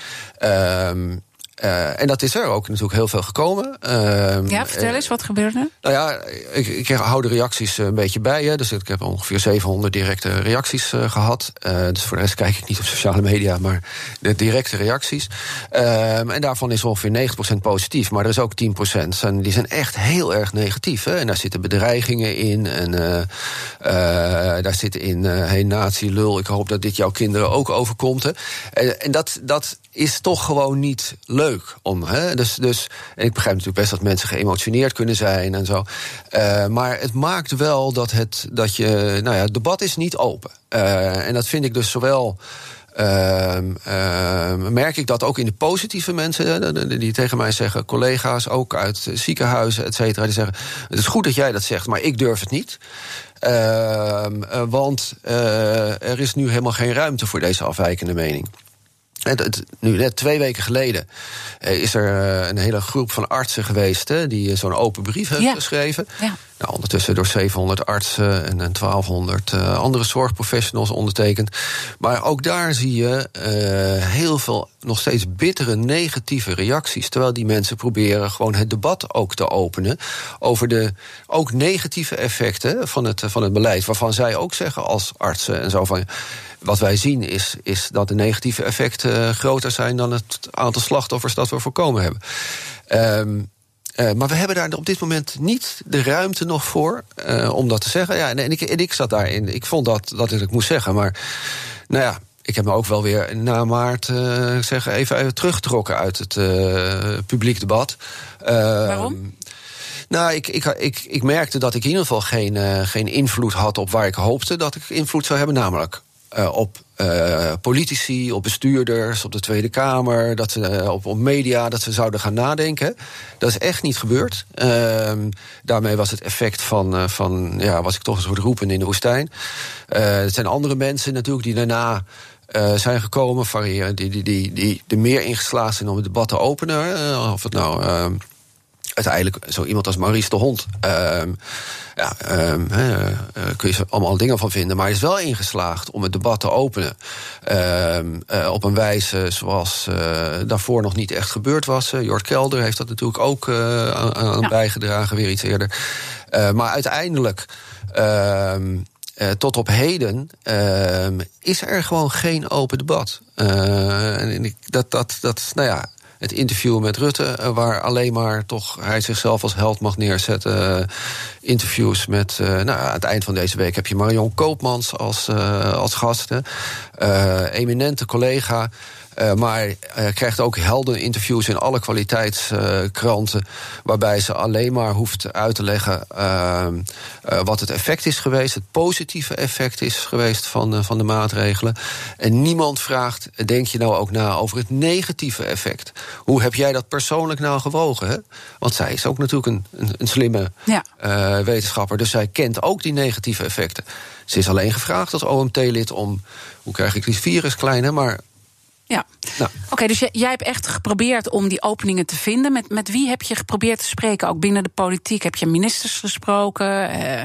Uh, uh, en dat is er ook natuurlijk heel veel gekomen. Uh, ja, vertel eens, wat gebeurde er? Nou ja, ik, ik hou de reacties een beetje bij. Hè, dus ik heb ongeveer 700 directe reacties uh, gehad. dus voor de rest kijk ik niet op sociale media, maar de directe reacties. Ehm, en daarvan is ongeveer 90% positief. Maar er is ook 10% en die zijn echt heel erg negatief. Hè. En daar zitten bedreigingen in. En daar zitten in, hey nazi, lul, ik hoop dat dit jouw kinderen ook overkomt. Hè. En, en dat, dat is toch gewoon niet leuk om. Hè? Dus, dus, en ik begrijp natuurlijk best dat mensen geëmotioneerd kunnen zijn en zo. Uh, maar het maakt wel dat, het, dat je. Nou ja, het debat is niet open. Uh, en dat vind ik dus zowel. Uh, merk ik dat ook in de positieve mensen die tegen mij zeggen, collega's ook uit ziekenhuizen, et cetera, die zeggen: Het is goed dat jij dat zegt, maar ik durf het niet. Ehm, want er is nu helemaal geen ruimte voor deze afwijkende mening nu, net twee weken geleden eh, is er eh, een hele groep van artsen geweest hè, die eh, zo'n open brief heeft geschreven. Ja. Nou, ondertussen door 700 artsen en 1200 uh, andere zorgprofessionals ondertekend. Maar ook daar zie je uh, heel veel nog steeds bittere negatieve reacties. Terwijl die mensen proberen gewoon het debat ook te openen over de ook negatieve effecten van het, van het beleid. Waarvan zij ook zeggen als artsen en zo van wat wij zien is, is dat de negatieve effecten groter zijn dan het aantal slachtoffers dat we voorkomen hebben. Um, Uh, maar we hebben daar op dit moment niet de ruimte nog voor uh, om dat te zeggen. Ja, en, ik, en ik zat daarin. Ik vond dat, dat ik het moest zeggen. Maar nou ja, ik heb me ook wel weer na maart uh, zeg, even, even teruggetrokken uit het publiek debat. Waarom? Nou, ik, ik, ik, ik merkte dat ik in ieder geval geen, geen invloed had op waar ik hoopte dat ik invloed zou hebben, namelijk op uh, politici, op bestuurders, op de Tweede Kamer, dat ze, uh, op, op media, dat ze zouden gaan nadenken. Dat is echt niet gebeurd. Ehm, daarmee was het effect van, van, ja, was ik toch een soort roepen in de woestijn. er zijn andere mensen natuurlijk die daarna. zijn gekomen, variëren, die, die, die, die er meer ingeslagen zijn om het debat te openen. of het nou ehm, uiteindelijk zo iemand als Maurice de Hond. Uh, ja, uh, kun je allemaal dingen van vinden. Maar hij is wel ingeslaagd om het debat te openen. Uh, op een wijze zoals uh, daarvoor nog niet echt gebeurd was. Jort Kelder heeft dat natuurlijk ook aan, aan ja. bijgedragen, weer iets eerder. maar uiteindelijk. Uh, tot op heden uh, is er gewoon geen open debat. Uh, en ik, dat, dat, dat, nou ja, het interview met Rutte, eh, waar alleen maar toch hij zichzelf als held mag neerzetten. Uh, interviews met, uh, nou, aan het eind van deze week heb je Marion Koopmans als, als gast. eminente collega. Uh, maar uh, krijgt ook helder interviews in alle kwaliteitskranten. Waarbij ze alleen maar hoeft uit te leggen ehm, wat het effect is geweest. Het positieve effect is geweest van, van de maatregelen. En niemand vraagt, denk je nou ook na over het negatieve effect? Hoe heb jij dat persoonlijk nou gewogen? Hè? Want zij is ook natuurlijk een, een, een slimme ja. wetenschapper. Dus zij kent ook die negatieve effecten. Ze is alleen gevraagd als OMT-lid om. Hoe krijg ik die virus kleiner? Maar ja, nou. oké, dus jij hebt echt geprobeerd om die openingen te vinden. Met, met wie heb je geprobeerd te spreken? Ook binnen de politiek? Heb je ministers gesproken? Uh,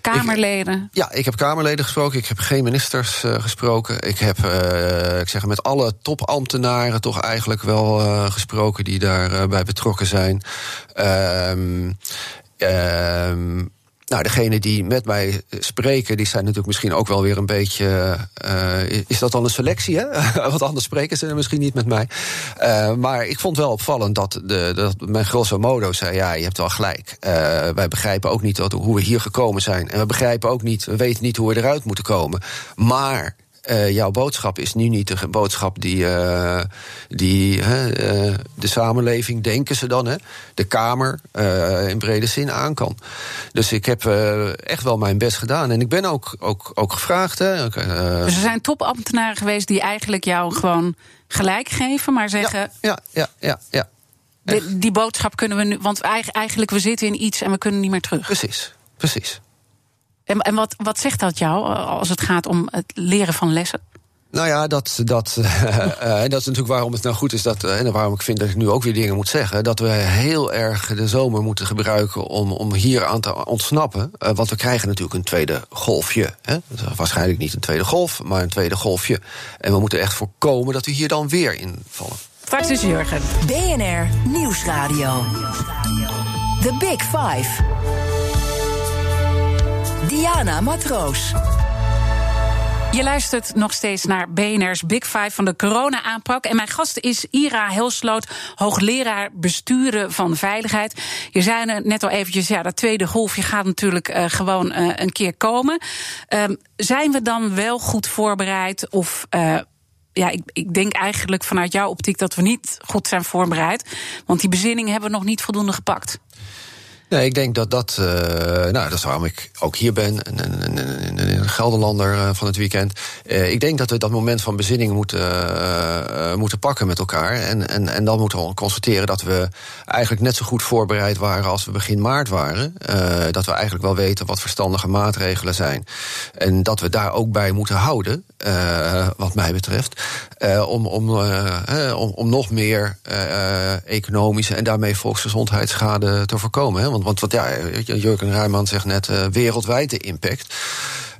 Kamerleden? Ik, ja, ik heb Kamerleden gesproken. Ik heb geen ministers uh, gesproken. Ik heb, uh, ik zeg, met alle topambtenaren toch eigenlijk wel gesproken die daarbij bij betrokken zijn. Ehm, ehm nou, degene die met mij spreken, die zijn natuurlijk misschien ook wel weer een beetje. Uh, is dat dan een selectie, hè? Want anders spreken ze misschien niet met mij. Uh, maar ik vond wel opvallend dat, de, dat mijn grosso modo zei: ja, je hebt wel gelijk. Wij begrijpen ook niet wat, hoe we hier gekomen zijn. En we begrijpen ook niet, we weten niet hoe we eruit moeten komen. Maar uh, jouw boodschap is nu niet de boodschap die, uh, die uh, de samenleving, denken ze dan, hè, de Kamer in brede zin aan kan. Dus ik heb echt wel mijn best gedaan. En ik ben ook, ook, ook gevraagd. Hè, dus er zijn topambtenaren geweest die eigenlijk jou gewoon gelijk geven, maar zeggen. Ja, ja, ja, ja. Die, die boodschap kunnen we nu. Want eigenlijk, we zitten in iets en we kunnen niet meer terug. Precies, precies. En, en wat, wat zegt dat jou eh, als het gaat om het leren van lessen? Nou ja, dat, dat, uh, dat is natuurlijk waarom het nou goed is dat, en waarom ik vind dat ik nu ook weer dingen moet zeggen. Dat we heel erg de zomer moeten gebruiken om, om hier aan te ontsnappen. Uh, want we krijgen natuurlijk een tweede golfje. Hè? Waarschijnlijk niet een tweede golf, maar een tweede golfje. En we moeten echt voorkomen dat we hier dan weer in vallen. Straks is Jurgen. BNR Nieuwsradio. The Big Five. Diana Matroos. Je luistert nog steeds naar BNR's Big Five van de corona-aanpak. En mijn gast is Ira Helsloot, hoogleraar besturen van veiligheid. Je zei net al eventjes, ja, dat tweede golfje gaat natuurlijk uh, gewoon uh, een keer komen. Um, zijn we dan wel goed voorbereid of... Uh, ja, ik, ik, denk eigenlijk vanuit jouw optiek dat we niet goed zijn voorbereid. Want die bezinning hebben we nog niet voldoende gepakt. Nee, ik denk dat dat. Uh, nou, dat is waarom ik ook hier ben. Een, een, een, Gelderlander uh, van het weekend. Uh, ik denk dat we dat moment van bezinning moeten, moeten pakken met elkaar. En, en, en dan moeten we constateren dat we eigenlijk net zo goed voorbereid waren als we begin maart waren. dat we eigenlijk wel weten wat verstandige maatregelen zijn. En dat we daar ook bij moeten houden, wat mij betreft. om, om, om, om nog meer economische en daarmee volksgezondheidsschade te voorkomen. Want, want, ja, Jurgen Ruijman zegt net uh, wereldwijd de impact. Uh,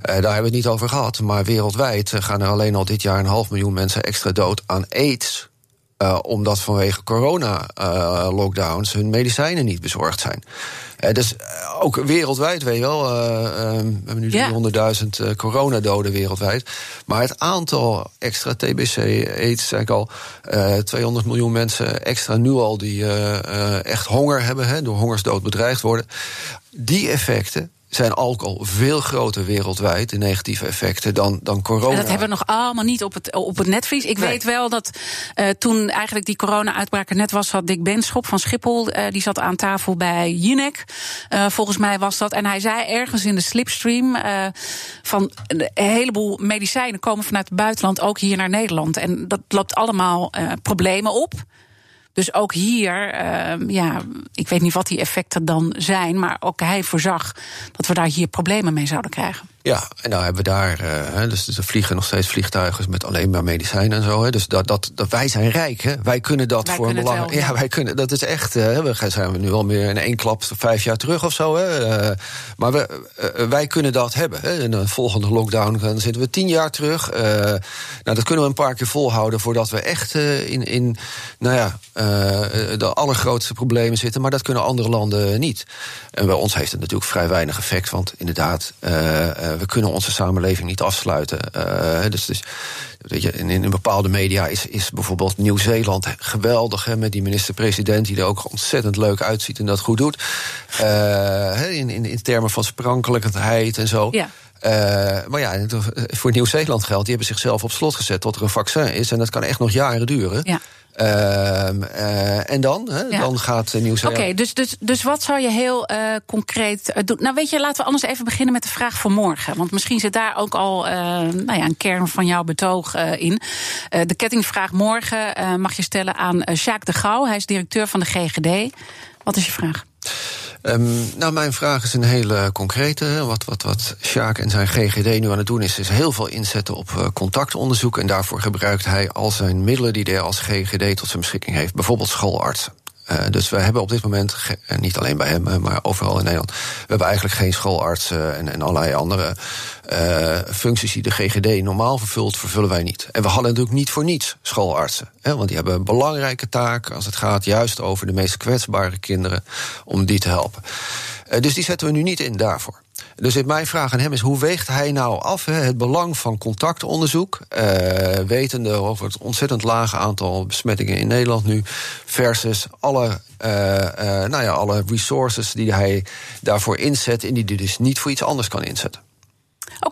daar hebben we het niet over gehad. Maar wereldwijd gaan er alleen al dit jaar een half miljoen mensen extra dood aan aids. Uh, omdat vanwege corona-lockdowns hun medicijnen niet bezorgd zijn. Uh, dus ook wereldwijd, weet je wel. we hebben nu ja. 300.000 coronadoden wereldwijd. Maar het aantal extra TBC, aids, zei ik al. 200 miljoen mensen extra nu al die echt honger hebben, hè, door hongersdood bedreigd worden. Die effecten zijn alcohol veel groter wereldwijd, de negatieve effecten, dan, dan corona. En dat hebben we nog allemaal niet op het, op het netvlies. Ik weet wel dat uh, toen eigenlijk die corona-uitbraak er net was, had Dick Benschop van Schiphol, uh, die zat aan tafel bij Jinek. Uh, volgens mij was dat. En hij zei ergens in de slipstream van een heleboel medicijnen komen vanuit het buitenland ook hier naar Nederland. En dat loopt allemaal problemen op. Dus ook hier, uh, ja, ik weet niet wat die effecten dan zijn, maar ook hij voorzag dat we daar hier problemen mee zouden krijgen. Ja, en nou hebben we daar, uh, dus er vliegen nog steeds vliegtuigen met alleen maar medicijnen en zo. Hè, dus dat, dat, dat, wij zijn rijk, hè? Wij kunnen dat voor een belang. Ja, wij kunnen, dat is echt. Uh, we zijn we nu al meer in één klap vijf jaar terug of zo. Hè? Uh, maar we, wij kunnen dat hebben. Hè? In een volgende lockdown dan zitten we tien jaar terug. nou, dat kunnen we een paar keer volhouden voordat we echt in, in nou ja, de allergrootste problemen zitten. Maar dat kunnen andere landen niet. En bij ons heeft het natuurlijk vrij weinig effect, want inderdaad we kunnen onze samenleving niet afsluiten. Uh, dus, dus weet je, in, in bepaalde media is, is bijvoorbeeld Nieuw-Zeeland geweldig. Hè, met die minister-president die er ook ontzettend leuk uitziet en dat goed doet. Uh, in, in, in termen van sprankelijkheid en zo. Ja. Uh, maar ja, voor Nieuw-Zeeland geldt, die hebben zichzelf op slot gezet tot er een vaccin is. En dat kan echt nog jaren duren. Ja. Uh, en dan? Hè? Dan gaat nieuws. Oké, dus, dus, dus wat zou je heel uh, concreet doen? Nou, weet je, laten we anders even beginnen met de vraag voor morgen. Want misschien zit daar ook al nou ja, een kern van jouw betoog in. de kettingvraag morgen mag je stellen aan Sjaak de Gouw. Hij is directeur van de GGD. Wat is je vraag? Um, nou, mijn vraag is een hele concrete. Wat, wat, wat Sjaak en zijn GGD nu aan het doen is, is heel veel inzetten op uh, contactonderzoek. En daarvoor gebruikt hij al zijn middelen die hij als GGD tot zijn beschikking heeft. Bijvoorbeeld schoolartsen. Uh, dus we hebben op dit moment, en niet alleen bij hem, maar overal in Nederland, we hebben eigenlijk geen schoolartsen en, en allerlei andere uh, functies die de GGD normaal vervult, vervullen wij niet. En we hadden natuurlijk niet voor niets schoolartsen. Hè, want die hebben een belangrijke taak als het gaat juist over de meest kwetsbare kinderen, om die te helpen. Uh, dus die zetten we nu niet in daarvoor. Dus mijn vraag aan hem is: hoe weegt hij nou af hè, het belang van contactonderzoek, uh, wetende over het ontzettend lage aantal besmettingen in Nederland nu, versus alle, nou ja, alle resources die hij daarvoor inzet en die hij dus niet voor iets anders kan inzetten?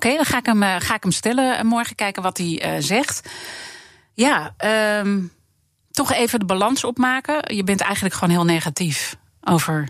Okay, dan ga ik, hem, ga ik hem stellen morgen, kijken wat hij zegt. Ja, um, toch even de balans opmaken. Je bent eigenlijk gewoon heel negatief over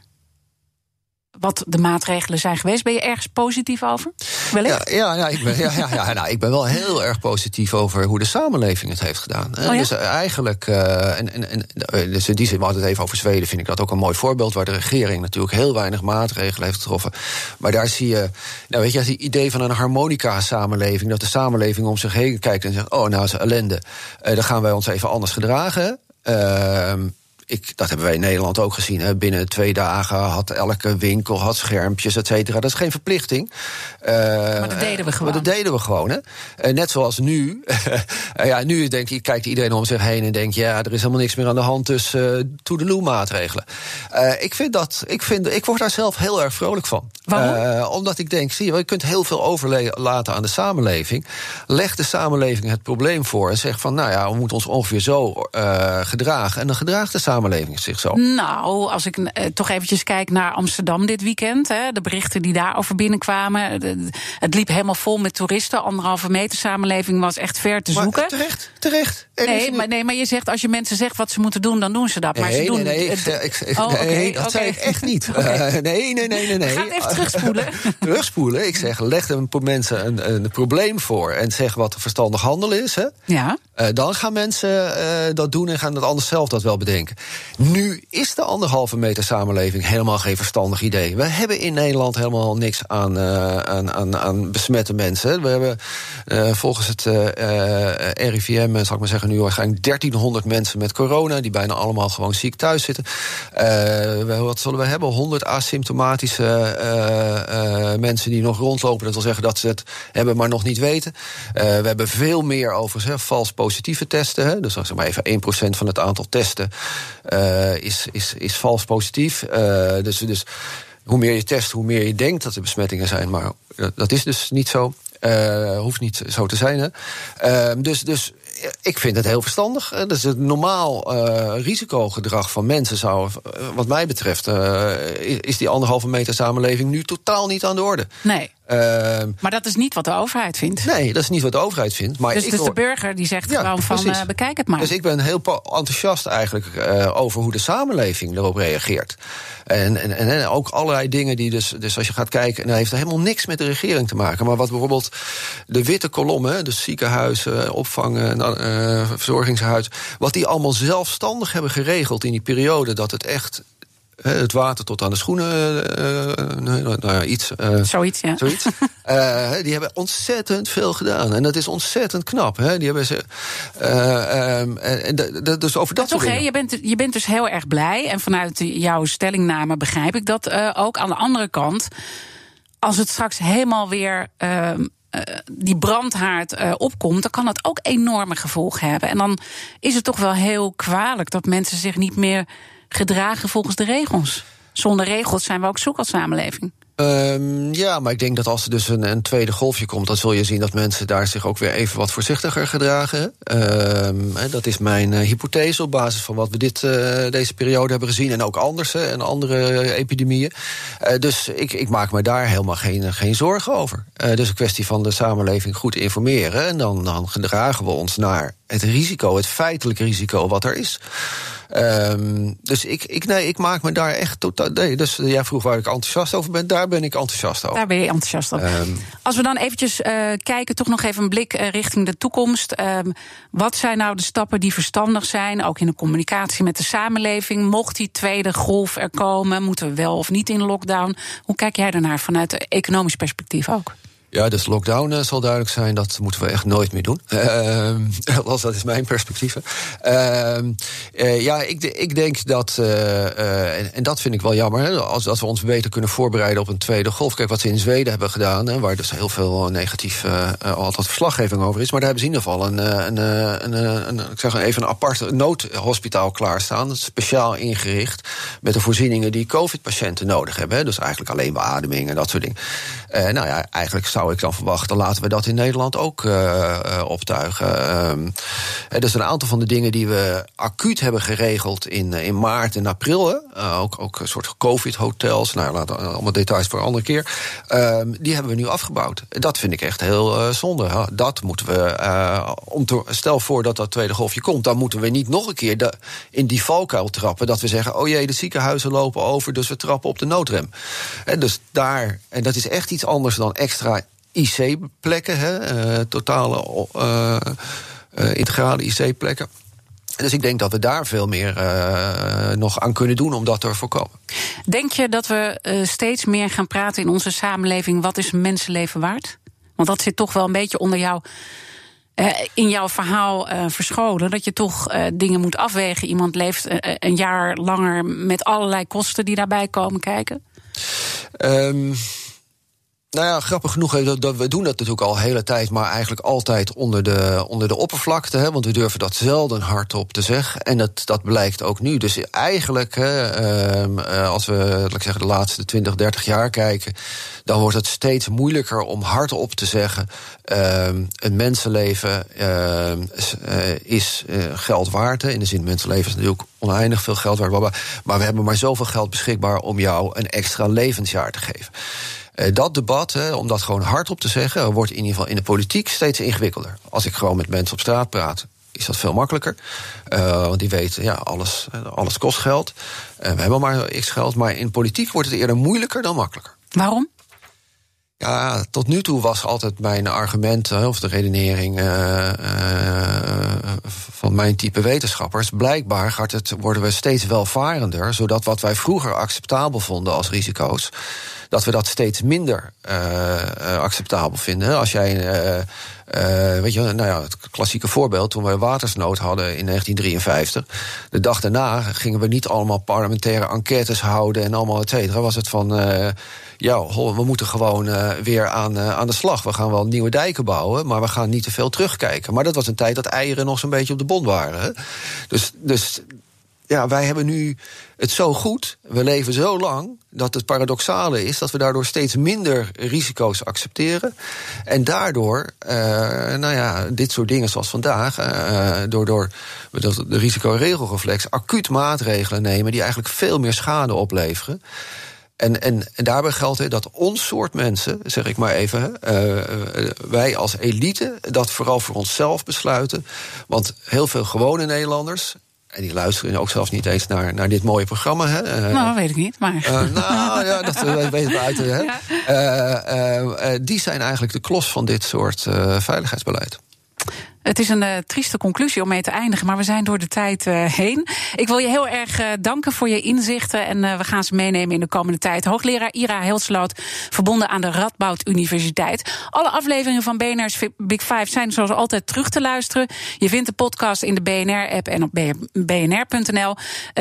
wat de maatregelen zijn geweest. Ben je ergens positief over? Ja, ja, ja, ik ben, ja, ja, ja nou, ik ben wel heel erg positief over hoe de samenleving het heeft gedaan. Oh, ja? Dus eh, eigenlijk, uh, en, en, en, eh, dus in die zin, we hadden het even over Zweden, vind ik dat ook een mooi voorbeeld, waar de regering natuurlijk heel weinig maatregelen heeft getroffen. Maar daar zie je, nou weet je, het idee van een harmonica-samenleving, dat de samenleving om zich heen kijkt en zegt: Oh, nou is ellende, uh, dan gaan wij ons even anders gedragen. Uh, ik, dat hebben wij in Nederland ook gezien. Hè. Binnen twee dagen had elke winkel had schermpjes, et cetera. Dat is geen verplichting. Uh, maar dat deden we gewoon. Maar dat deden we gewoon. Hè. Uh, net zoals nu. uh, ja, nu denk ik, kijkt iedereen om zich heen en denkt... ja, er is helemaal niks meer aan de hand, dus uh, to-the-loo maatregelen. ik, vind dat, ik, vind, ik word daar zelf heel erg vrolijk van. Waarom? omdat ik denk, zie je, je kunt heel veel overlaten aan de samenleving. Leg de samenleving het probleem voor en zeg van... nou ja, we moeten ons ongeveer zo gedragen. En dan gedraagt de samenleving samenleving zich zo? Nou, als ik eh, toch eventjes kijk naar Amsterdam dit weekend. Hè, de berichten die daarover binnenkwamen. het liep helemaal vol met toeristen. Anderhalve meter samenleving was echt ver te zoeken. Maar, terecht, terecht. nee, maar, nee, maar je zegt als je mensen zegt wat ze moeten doen, dan doen ze dat. Maar nee, ze doen nee, nee, ik, ik, oh, nee dat zei ik echt niet. Okay. Uh, nee, nee, nee, nee. nee. Ga even terugspoelen. terugspoelen. Ik zeg, leg er mensen een, een probleem voor en zeg wat verstandig handelen is. Hè. Ja. Uh, dan gaan mensen uh, dat doen en gaan het anders zelf dat wel bedenken. Nu is de anderhalve meter samenleving helemaal geen verstandig idee. We hebben in Nederland helemaal niks aan, uh, aan, aan, aan besmette mensen. We hebben uh, volgens het uh, RIVM, zal ik maar zeggen, nu waarschijnlijk 1300 mensen met corona, die bijna allemaal gewoon ziek thuis zitten. wat zullen we hebben? 100 asymptomatische mensen die nog rondlopen. Dat wil zeggen dat ze het hebben, maar nog niet weten. we hebben veel meer overigens, hè, vals positieve testen. Hè. Dus zeg maar even 1% van het aantal testen is, is, is vals positief. Uh, dus, dus hoe meer je test, hoe meer je denkt dat er besmettingen zijn. Maar dat is dus niet zo. Uh, hoeft niet zo te zijn. Hè. Uh, dus, dus ik vind het heel verstandig. Dus het normaal risicogedrag van mensen zou, wat mij betreft, is die anderhalve meter samenleving nu totaal niet aan de orde. Nee. Uh, maar dat is niet wat de overheid vindt. Nee, dat is niet wat de overheid vindt. Maar dus, ik dus de burger die zegt ja, gewoon van uh, bekijk het maar. Dus ik ben heel enthousiast eigenlijk uh, over hoe de samenleving erop reageert. En, en, en ook allerlei dingen die dus, dus als je gaat kijken, nou heeft er helemaal niks met de regering te maken. Maar wat bijvoorbeeld de witte kolommen, dus ziekenhuizen, opvangen, uh, verzorgingshuis, wat die allemaal zelfstandig hebben geregeld in die periode dat het echt het water tot aan de schoenen, uh, nou ja, iets. Uh, zoiets, ja. Zoiets. uh, die hebben ontzettend veel gedaan. En dat is ontzettend knap. Hè. Die hebben ze. Um, en dus over dat, dat toch, je bent, je bent dus heel erg blij. En vanuit jouw stellingname begrijp ik dat ook. Aan de andere kant, als het straks helemaal weer. Ehm, die brandhaard uh, opkomt, dan kan dat ook enorme gevolgen hebben. En dan is het toch wel heel kwalijk dat mensen zich niet meer gedragen volgens de regels. Zonder regels zijn we ook zoek als samenleving. Um, ja, maar ik denk dat als er dus een, een, tweede golfje komt, dan zul je zien dat mensen daar zich ook weer even wat voorzichtiger gedragen. Um, dat is mijn uh, hypothese op basis van wat we dit, uh, deze periode hebben gezien en ook anders en andere epidemieën. Uh, dus ik, ik, maak me daar helemaal geen, geen zorgen over. dus een kwestie van de samenleving goed informeren en dan, dan gedragen we ons naar het risico, het feitelijke risico wat er is. Um, dus ik, ik, nee, ik maak me daar echt totaal. Nee, dus jij vroeg waar ik enthousiast over ben. Daar ben ik enthousiast over. Daar ben je enthousiast over. Um, Als we dan eventjes uh, kijken, toch nog even een blik uh, richting de toekomst. Um, wat zijn nou de stappen die verstandig zijn, ook in de communicatie met de samenleving? Mocht die tweede golf er komen, moeten we wel of niet in lockdown? Hoe kijk jij daarnaar vanuit economisch perspectief ook? Ja, dus lockdown uh, zal duidelijk zijn. Dat moeten we echt nooit meer doen. Althans, dat is mijn perspectief. Uh, ja, ik, ik, denk dat, eh, en, en, dat vind ik wel jammer, als, dat we ons beter kunnen voorbereiden op een tweede golf. Kijk, wat ze in Zweden hebben gedaan, hè, waar dus heel veel negatief altijd verslaggeving over is. Maar daar hebben ze in ieder geval een, een, een, een, ik zeg even een apart noodhospitaal klaarstaan. Speciaal ingericht met de voorzieningen die COVID-patiënten nodig hebben. Hè, dus eigenlijk alleen beademing en dat soort dingen. nou ja, eigenlijk zou zou ik dan verwachten, laten we dat in Nederland ook uh, optuigen. Um, dus een aantal van de dingen die we acuut hebben geregeld in, in maart en april, ook, ook een soort COVID-hotels, nou laten allemaal details voor een andere keer, um, die hebben we nu afgebouwd. Dat vind ik echt heel zonde. Dat moeten we, om te, stel voor dat dat tweede golfje komt, dan moeten we niet nog een keer in die valkuil trappen. Dat we zeggen, oh jee, de ziekenhuizen lopen over, dus we trappen op de noodrem. En dus daar, en dat is echt iets anders dan extra IC-plekken, uh, totale uh, uh, integrale IC-plekken. Dus ik denk dat we daar veel meer uh, nog aan kunnen doen om dat te voorkomen. Denk je dat we uh, steeds meer gaan praten in onze samenleving... wat is een mensenleven waard? Want dat zit toch wel een beetje onder jou... Uh, in jouw verhaal verscholen. Dat je toch dingen moet afwegen. Iemand leeft een jaar langer met allerlei kosten die daarbij komen kijken. Um nou ja, grappig genoeg, we doen dat natuurlijk al de hele tijd, maar eigenlijk altijd onder de, onder de oppervlakte. Hè, want we durven dat zelden hardop te zeggen. En dat, dat blijkt ook nu. Dus eigenlijk, hè, uh, als we laat ik zeggen, de laatste 20, 30 jaar kijken, dan wordt het steeds moeilijker om hardop te zeggen: uh, een mensenleven uh, is eh, geld waard. In de zin, mensenleven is natuurlijk oneindig veel geld waard. Maar we hebben maar zoveel geld beschikbaar om jou een extra levensjaar te geven. Uh, dat debat, hè, om dat gewoon hardop te zeggen, wordt in ieder geval in de politiek steeds ingewikkelder. Als ik gewoon met mensen op straat praat, is dat veel makkelijker. Uh, want die weten, ja, alles, alles kost geld. Uh, we hebben maar x geld. Maar in politiek wordt het eerder moeilijker dan makkelijker. Waarom? Ja, tot nu toe was altijd mijn argument, of de redenering uh, van mijn type wetenschappers. Blijkbaar gaat het, worden we steeds welvarender, zodat wat wij vroeger acceptabel vonden als risico's, dat we dat steeds minder uh, acceptabel vinden. Als jij, weet je, nou ja, het klassieke voorbeeld, toen we watersnood hadden in 1953, de dag daarna gingen we niet allemaal parlementaire enquêtes houden en allemaal et cetera. Was het van ja, we moeten gewoon weer aan, aan de slag. We gaan wel nieuwe dijken bouwen, maar we gaan niet te veel terugkijken. Maar dat was een tijd dat eieren nog zo'n beetje op de bon waren. Dus, dus ja, wij hebben nu het zo goed, we leven zo lang, dat het paradoxale is dat we daardoor steeds minder risico's accepteren. En daardoor, uh, nou ja, dit soort dingen zoals vandaag, uh, door, door de risicoregelreflex, acuut maatregelen nemen die eigenlijk veel meer schade opleveren. En, en, daarbij geldt dat ons soort mensen, zeg ik maar even, wij als elite dat vooral voor onszelf besluiten. Want heel veel gewone Nederlanders, en die luisteren ook zelfs niet eens naar, naar dit mooie programma. Hè? Uh, nou, weet ik niet. Maar. Uh, nou ja, dat weten we uit. Hè? Ja. die zijn eigenlijk de klos van dit soort veiligheidsbeleid. Het is een uh, trieste conclusie om mee te eindigen, maar we zijn door de tijd uh, heen. Ik wil je heel erg uh, danken voor je inzichten en we gaan ze meenemen in de komende tijd. Hoogleraar Ira Helsloot, verbonden aan de Radboud Universiteit. Alle afleveringen van BNR's Big Five zijn zoals altijd terug te luisteren. Je vindt de podcast in de BNR-app en op bnr.nl.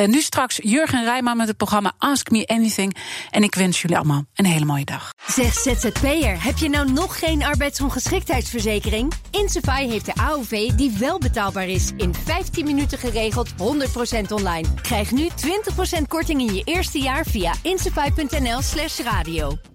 nu straks Jurgen Rijman met het programma Ask Me Anything. En ik wens jullie allemaal een hele mooie dag. Zeg ZZP'er, heb je nou nog geen arbeidsongeschiktheidsverzekering? Insafai heeft de AOV die wel betaalbaar is. In 15 minuten geregeld, 100% online. Krijg nu 20% korting in je eerste jaar via insafai.nl slash radio.